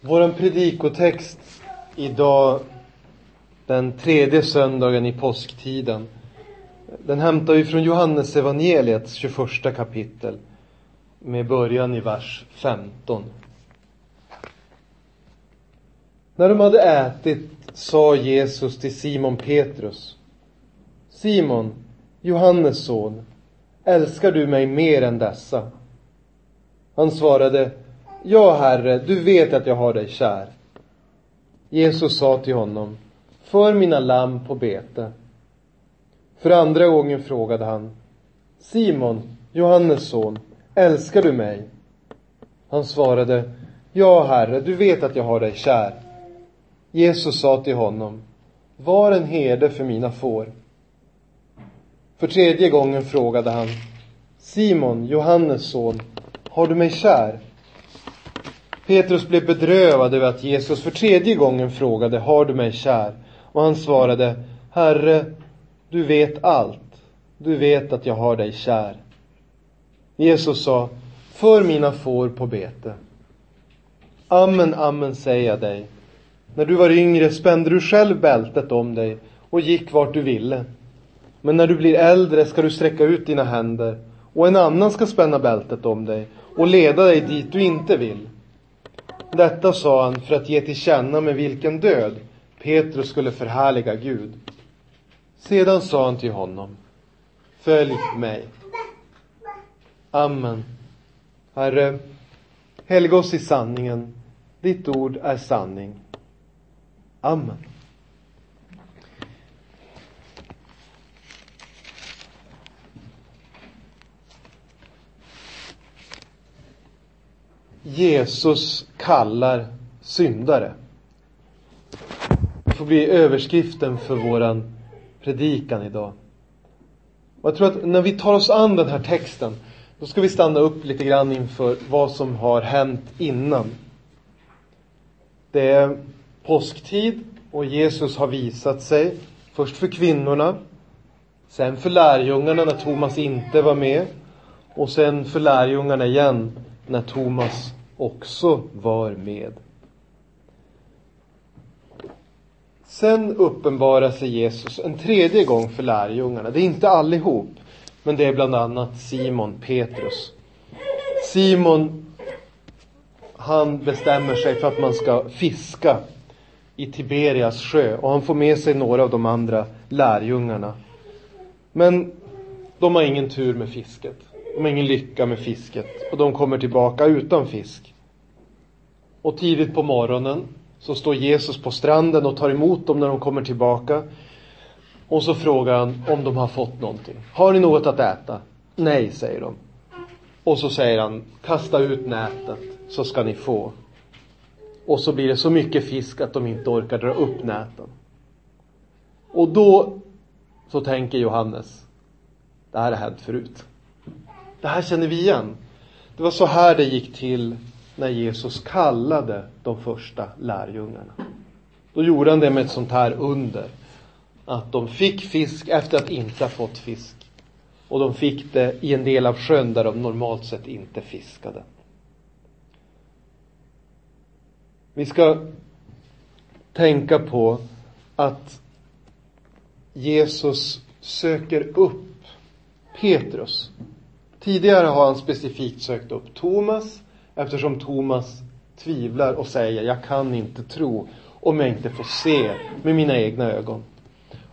Vår predikotext idag, den tredje söndagen i påsktiden, den hämtar vi från Johannes evangeliets 21 kapitel med början i vers 15. När de hade ätit sa Jesus till Simon Petrus Simon, Johannes son, älskar du mig mer än dessa? Han svarade Ja, Herre, du vet att jag har dig kär. Jesus sa till honom För mina lamm på bete. För andra gången frågade han Simon, Johannes son, älskar du mig? Han svarade Ja, Herre, du vet att jag har dig kär. Jesus sa till honom Var en herde för mina får. För tredje gången frågade han Simon, Johannes son, har du mig kär? Petrus blev bedrövad över att Jesus för tredje gången frågade Har du mig kär? Och han svarade Herre, du vet allt. Du vet att jag har dig kär. Jesus sa För mina får på bete. Amen, amen säger jag dig. När du var yngre spände du själv bältet om dig och gick vart du ville. Men när du blir äldre ska du sträcka ut dina händer och en annan ska spänna bältet om dig och leda dig dit du inte vill. Detta sa han för att ge till känna med vilken död Petrus skulle förhärliga Gud. Sedan sa han till honom, följ mig. Amen. Herre, helga oss i sanningen. Ditt ord är sanning. Amen. Jesus kallar syndare. Det får bli överskriften för våran predikan idag. Och jag tror att när vi tar oss an den här texten, då ska vi stanna upp lite grann inför vad som har hänt innan. Det är påsktid och Jesus har visat sig, först för kvinnorna, sen för lärjungarna när Thomas inte var med och sen för lärjungarna igen när Thomas också var med. Sen uppenbarar sig Jesus en tredje gång för lärjungarna. Det är inte allihop, men det är bland annat Simon Petrus. Simon, han bestämmer sig för att man ska fiska i Tiberias sjö och han får med sig några av de andra lärjungarna. Men de har ingen tur med fisket. De har ingen lycka med fisket och de kommer tillbaka utan fisk. Och tidigt på morgonen så står Jesus på stranden och tar emot dem när de kommer tillbaka. Och så frågar han om de har fått någonting. Har ni något att äta? Nej, säger de. Och så säger han, kasta ut nätet så ska ni få. Och så blir det så mycket fisk att de inte orkar dra upp näten. Och då så tänker Johannes, det här har hänt förut. Det här känner vi igen. Det var så här det gick till när Jesus kallade de första lärjungarna. Då gjorde han det med ett sånt här under. Att de fick fisk efter att inte ha fått fisk. Och de fick det i en del av sjön där de normalt sett inte fiskade. Vi ska tänka på att Jesus söker upp Petrus. Tidigare har han specifikt sökt upp Thomas eftersom Thomas tvivlar och säger jag kan inte tro om jag inte får se med mina egna ögon.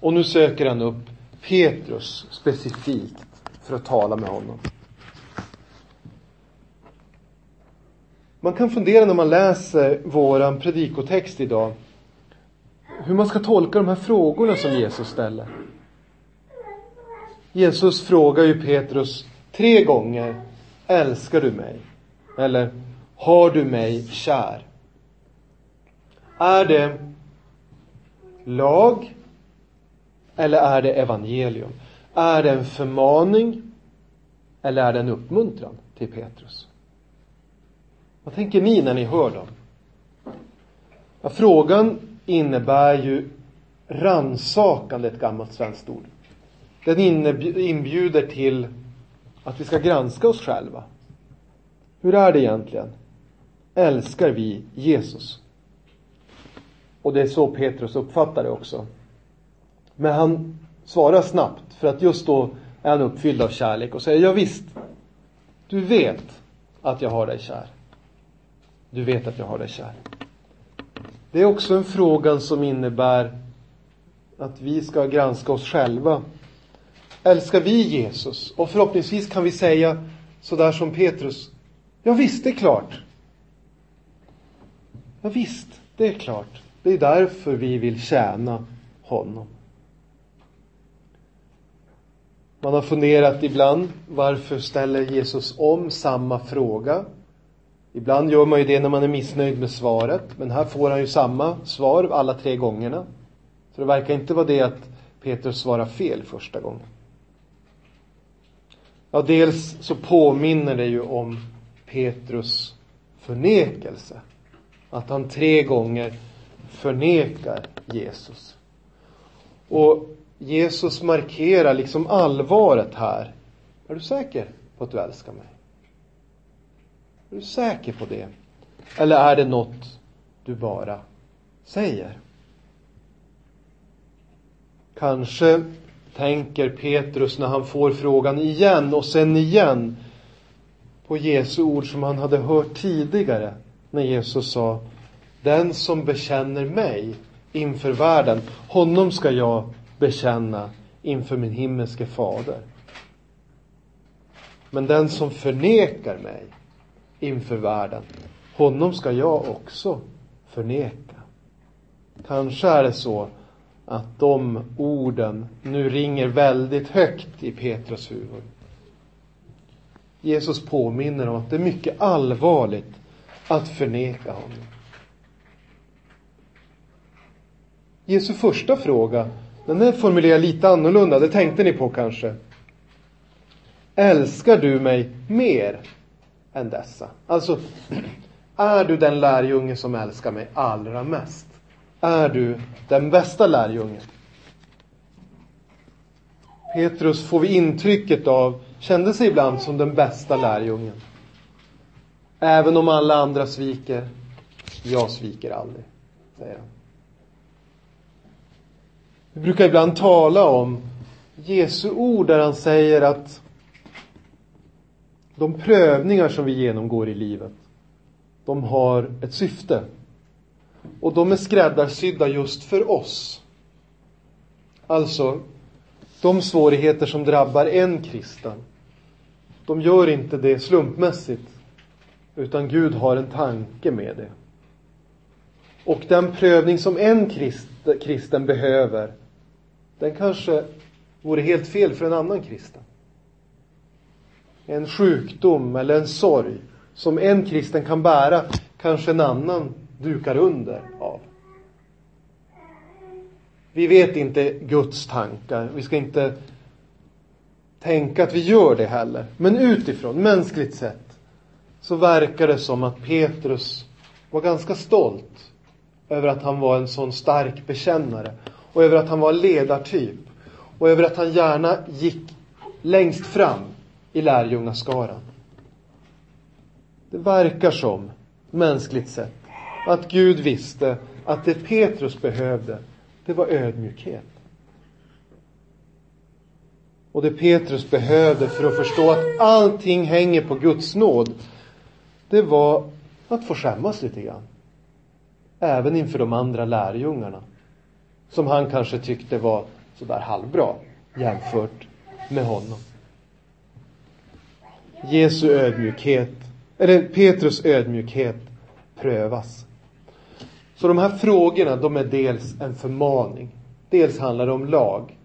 Och nu söker han upp Petrus specifikt för att tala med honom. Man kan fundera när man läser våran predikotext idag hur man ska tolka de här frågorna som Jesus ställer. Jesus frågar ju Petrus tre gånger Älskar du mig? Eller Har du mig kär? Är det lag? Eller är det evangelium? Är det en förmaning? Eller är det en uppmuntran till Petrus? Vad tänker ni när ni hör dem? Ja, frågan innebär ju ransakande, ett gammalt svenskt ord. Den inbjuder till att vi ska granska oss själva. Hur är det egentligen? älskar vi Jesus? Och det är så Petrus uppfattar det också. Men han svarar snabbt, för att just då är han uppfylld av kärlek och säger, ja visst, du vet att jag har dig kär. Du vet att jag har dig kär. Det är också en fråga som innebär att vi ska granska oss själva. Älskar vi Jesus? Och förhoppningsvis kan vi säga sådär som Petrus. Ja visst, det är klart. Ja visst, det är klart. Det är därför vi vill tjäna honom. Man har funderat ibland, varför ställer Jesus om samma fråga? Ibland gör man ju det när man är missnöjd med svaret, men här får han ju samma svar alla tre gångerna. Så det verkar inte vara det att Petrus svarar fel första gången. Ja, dels så påminner det ju om Petrus förnekelse. Att han tre gånger förnekar Jesus. Och Jesus markerar liksom allvaret här. Är du säker på att du älskar mig? Är du säker på det? Eller är det något du bara säger? Kanske tänker Petrus när han får frågan igen och sen igen på Jesu ord som han hade hört tidigare när Jesus sa Den som bekänner mig inför världen, honom ska jag bekänna inför min himmelske fader. Men den som förnekar mig inför världen, honom ska jag också förneka. Kanske är det så att de orden nu ringer väldigt högt i Petrus huvud. Jesus påminner om att det är mycket allvarligt att förneka honom. Jesu första fråga, den är formulerad lite annorlunda, det tänkte ni på kanske. Älskar du mig mer än dessa? Alltså, är du den lärjunge som älskar mig allra mest? Är du den bästa lärjungen? Petrus får vi intrycket av kände sig ibland som den bästa lärjungen. Även om alla andra sviker, jag sviker aldrig, säger han. Vi brukar ibland tala om Jesu ord där han säger att de prövningar som vi genomgår i livet, de har ett syfte. Och de är skräddarsydda just för oss. Alltså, de svårigheter som drabbar en kristen, de gör inte det slumpmässigt. Utan Gud har en tanke med det. Och den prövning som en kristen behöver, den kanske vore helt fel för en annan kristen. En sjukdom eller en sorg som en kristen kan bära, kanske en annan dukar under av. Vi vet inte Guds tankar. Vi ska inte tänka att vi gör det heller. Men utifrån, mänskligt sett, så verkar det som att Petrus var ganska stolt över att han var en sån stark bekännare och över att han var ledartyp och över att han gärna gick längst fram i lärjungaskaran. Det verkar som, mänskligt sett, att Gud visste att det Petrus behövde, det var ödmjukhet. Och det Petrus behövde för att förstå att allting hänger på Guds nåd, det var att få skämmas lite grann. Även inför de andra lärjungarna. Som han kanske tyckte var sådär halvbra jämfört med honom. Jesu ödmjukhet, eller Petrus ödmjukhet prövas. Så de här frågorna, de är dels en förmaning. Dels handlar det om lag.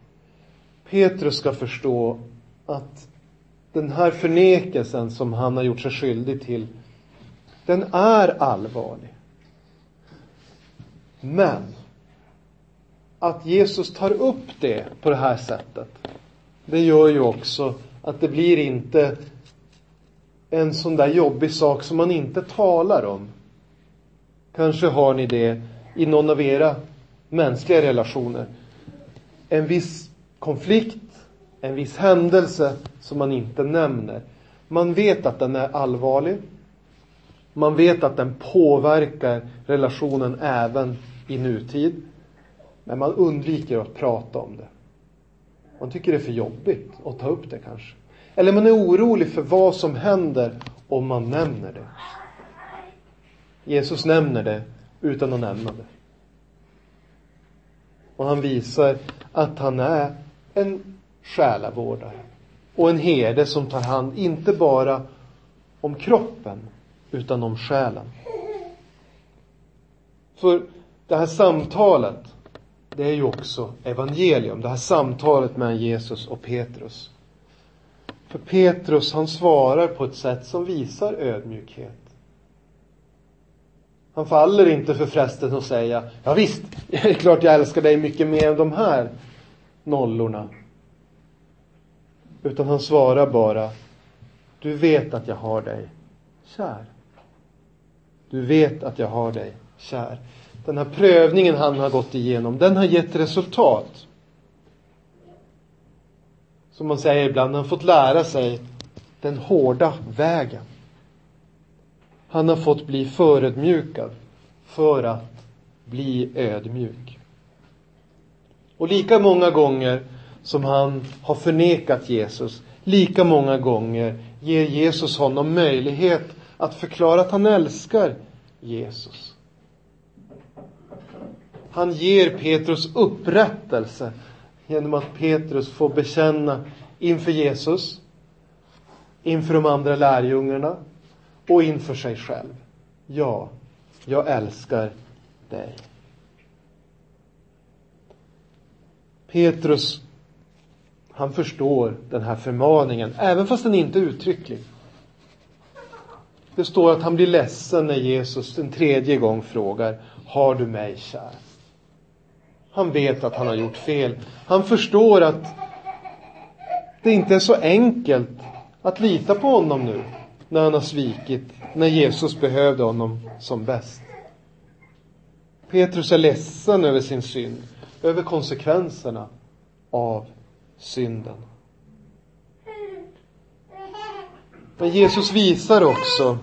Petrus ska förstå att den här förnekelsen som han har gjort sig skyldig till, den är allvarlig. Men att Jesus tar upp det på det här sättet, det gör ju också att det blir inte en sån där jobbig sak som man inte talar om. Kanske har ni det i någon av era mänskliga relationer. En viss konflikt, en viss händelse som man inte nämner. Man vet att den är allvarlig. Man vet att den påverkar relationen även i nutid. Men man undviker att prata om det. Man tycker det är för jobbigt att ta upp det kanske. Eller man är orolig för vad som händer om man nämner det. Jesus nämner det utan att nämna det. Och han visar att han är en själavårdare och en herde som tar hand, inte bara om kroppen, utan om själen. För det här samtalet, det är ju också evangelium. Det här samtalet mellan Jesus och Petrus. För Petrus, han svarar på ett sätt som visar ödmjukhet. Han faller inte för frestelsen att säga, ja visst, det är klart jag älskar dig mycket mer än de här nollorna. Utan han svarar bara, du vet att jag har dig kär. Du vet att jag har dig kär. Den här prövningen han har gått igenom, den har gett resultat. Som man säger ibland, han har fått lära sig den hårda vägen. Han har fått bli förödmjukad för att bli ödmjuk. Och lika många gånger som han har förnekat Jesus, lika många gånger ger Jesus honom möjlighet att förklara att han älskar Jesus. Han ger Petrus upprättelse genom att Petrus får bekänna inför Jesus, inför de andra lärjungarna och inför sig själv. Ja, jag älskar dig. Petrus, han förstår den här förmaningen, även fast den inte är uttrycklig. Det står att han blir ledsen när Jesus en tredje gång frågar, har du mig kär? Han vet att han har gjort fel. Han förstår att det inte är så enkelt att lita på honom nu när han har svikit, när Jesus behövde honom som bäst. Petrus är ledsen över sin synd, över konsekvenserna av synden. Men Jesus visar också,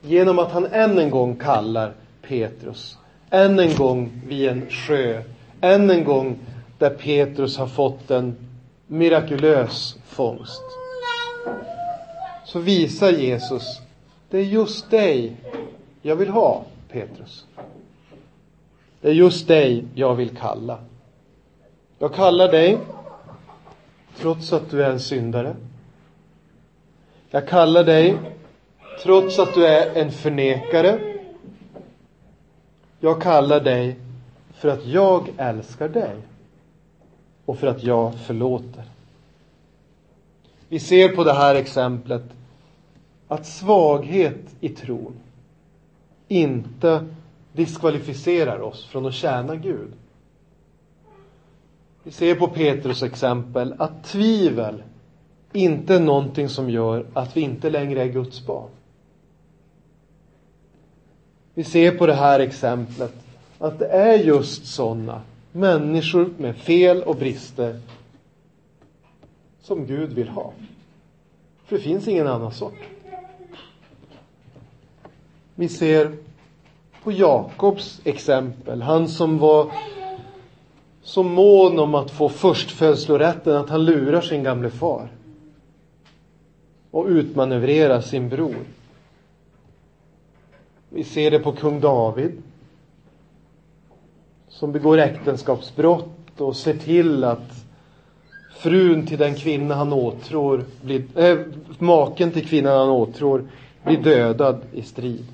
genom att han än en gång kallar Petrus, än en gång vid en sjö, än en gång där Petrus har fått en mirakulös fångst. Så visar Jesus, det är just dig jag vill ha, Petrus. Det är just dig jag vill kalla. Jag kallar dig trots att du är en syndare. Jag kallar dig trots att du är en förnekare. Jag kallar dig för att jag älskar dig och för att jag förlåter. Vi ser på det här exemplet att svaghet i tron inte diskvalificerar oss från att tjäna Gud. Vi ser på Petrus exempel att tvivel inte är någonting som gör att vi inte längre är Guds barn. Vi ser på det här exemplet att det är just sådana människor med fel och brister som Gud vill ha. För det finns ingen annan sort. Vi ser på Jakobs exempel, han som var så mån om att få förstfödslorätten att han lurar sin gamle far och utmanövrerar sin bror. Vi ser det på kung David som begår äktenskapsbrott och ser till att frun till den kvinna han åtrår, blir, äh, maken till kvinnan han åtrår blir dödad i strid.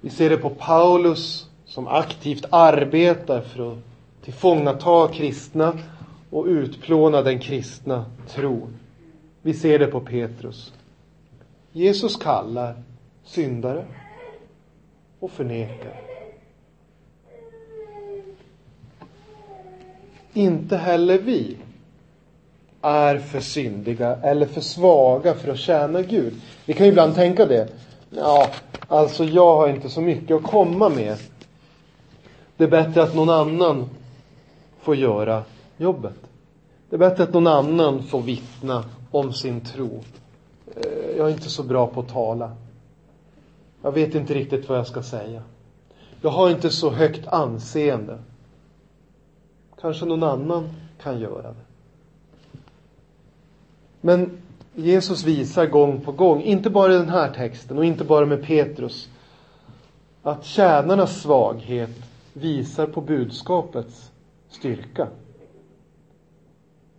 Vi ser det på Paulus som aktivt arbetar för att tillfångata kristna och utplåna den kristna tron. Vi ser det på Petrus. Jesus kallar syndare och förnekar. Inte heller vi är för syndiga eller för svaga för att tjäna Gud. Vi kan ju ibland tänka det. Ja, alltså jag har inte så mycket att komma med. Det är bättre att någon annan får göra jobbet. Det är bättre att någon annan får vittna om sin tro. Eh, jag är inte så bra på att tala. Jag vet inte riktigt vad jag ska säga. Jag har inte så högt anseende. Kanske någon annan kan göra det. Men Jesus visar gång på gång, inte bara i den här texten och inte bara med Petrus, att tjänarnas svaghet visar på budskapets styrka.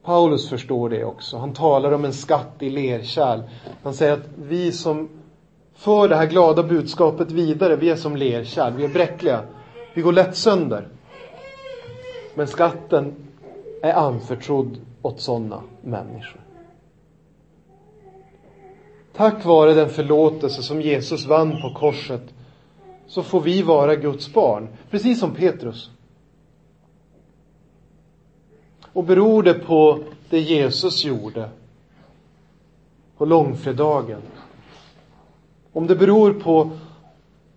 Paulus förstår det också. Han talar om en skatt i lerkärl. Han säger att vi som för det här glada budskapet vidare, vi är som lerkärl, vi är bräckliga. Vi går lätt sönder. Men skatten är anförtrodd åt sådana människor. Tack vare den förlåtelse som Jesus vann på korset så får vi vara Guds barn, precis som Petrus. Och beror det på det Jesus gjorde på långfredagen? Om det beror på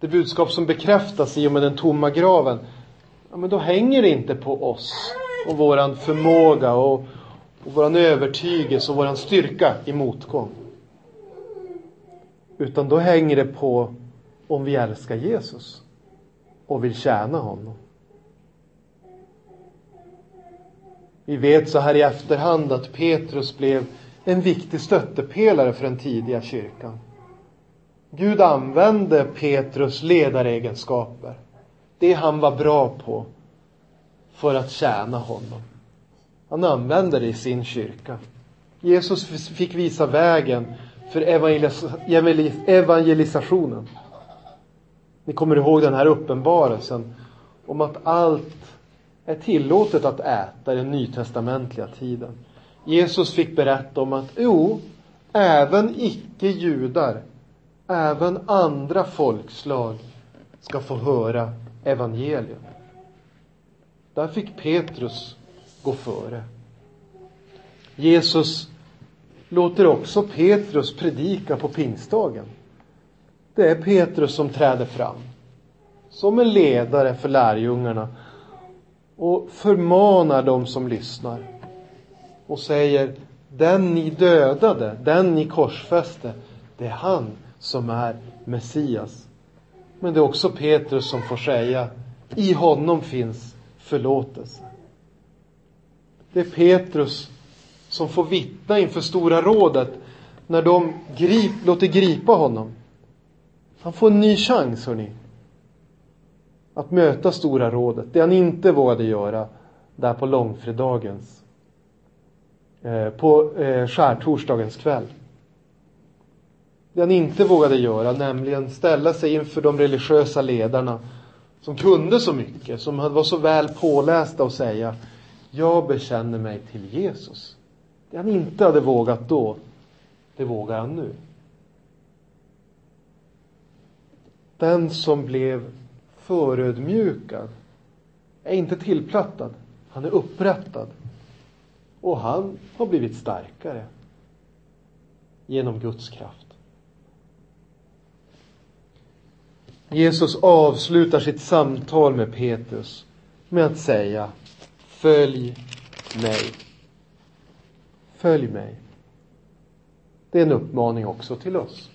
det budskap som bekräftas i och med den tomma graven, ja, men då hänger det inte på oss och våran förmåga och, och våran övertygelse och våran styrka i motgång. Utan då hänger det på om vi älskar Jesus och vill tjäna honom. Vi vet så här i efterhand att Petrus blev en viktig stöttepelare för den tidiga kyrkan. Gud använde Petrus ledaregenskaper, det han var bra på, för att tjäna honom. Han använde det i sin kyrka. Jesus fick visa vägen för evangelis evangelisationen. Ni kommer ihåg den här uppenbarelsen om att allt är tillåtet att äta i den nytestamentliga tiden. Jesus fick berätta om att jo, även icke-judar, även andra folkslag ska få höra evangelium. Där fick Petrus gå före. Jesus låter också Petrus predika på pingstdagen. Det är Petrus som träder fram som en ledare för lärjungarna och förmanar dem som lyssnar och säger den ni dödade, den ni korsfäste, det är han som är Messias. Men det är också Petrus som får säga i honom finns förlåtelse. Det är Petrus som får vittna inför Stora rådet när de grip, låter gripa honom. Han får en ny chans, hörni. Att möta Stora rådet. Det han inte vågade göra där på långfredagens, eh, på eh, skärtorsdagens kväll. Det han inte vågade göra, nämligen ställa sig inför de religiösa ledarna som kunde så mycket, som var så väl pålästa och säga jag bekänner mig till Jesus. Det han inte hade vågat då, det vågar han nu. Den som blev förödmjukad är inte tillplattad. Han är upprättad. Och han har blivit starkare genom Guds kraft. Jesus avslutar sitt samtal med Petrus med att säga Följ mig. Följ mig. Det är en uppmaning också till oss.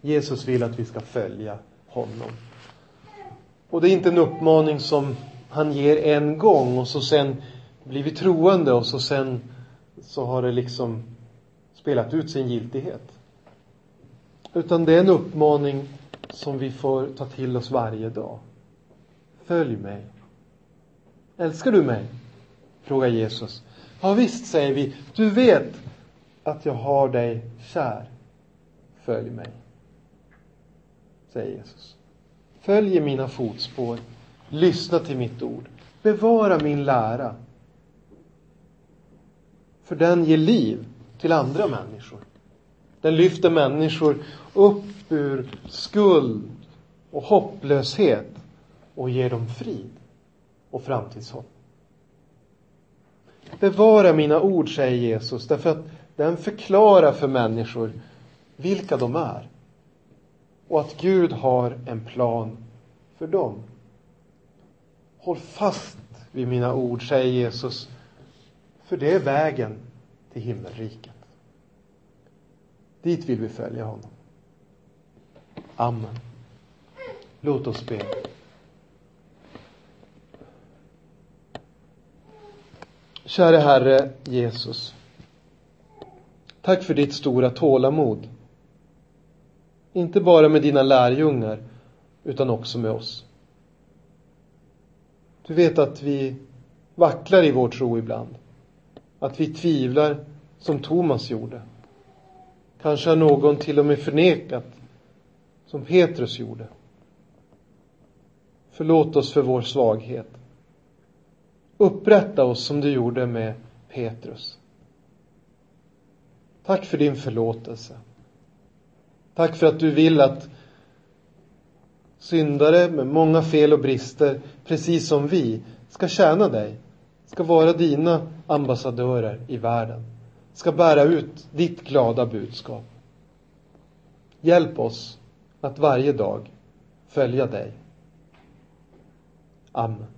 Jesus vill att vi ska följa honom. Och det är inte en uppmaning som han ger en gång och så sen blir vi troende och så sen så har det liksom spelat ut sin giltighet. Utan det är en uppmaning som vi får ta till oss varje dag. Följ mig. Älskar du mig? frågar Jesus. Ja visst, säger vi. Du vet att jag har dig kär. Följ mig. Säger Jesus. Följ mina fotspår. Lyssna till mitt ord. Bevara min lära. För den ger liv till andra människor. Den lyfter människor upp ur skuld och hopplöshet och ger dem frid och framtidshopp. Bevara mina ord, säger Jesus, därför att den förklarar för människor vilka de är. Och att Gud har en plan för dem. Håll fast vid mina ord, säger Jesus, för det är vägen till himmelriket. Dit vill vi följa honom. Amen. Låt oss be. Käre Herre Jesus. Tack för ditt stora tålamod. Inte bara med dina lärjungar, utan också med oss. Du vet att vi vacklar i vår tro ibland. Att vi tvivlar som Thomas gjorde. Kanske har någon till och med förnekat som Petrus gjorde. Förlåt oss för vår svaghet. Upprätta oss som du gjorde med Petrus. Tack för din förlåtelse. Tack för att du vill att syndare med många fel och brister, precis som vi, ska tjäna dig, ska vara dina ambassadörer i världen, ska bära ut ditt glada budskap. Hjälp oss att varje dag följa dig. Amen.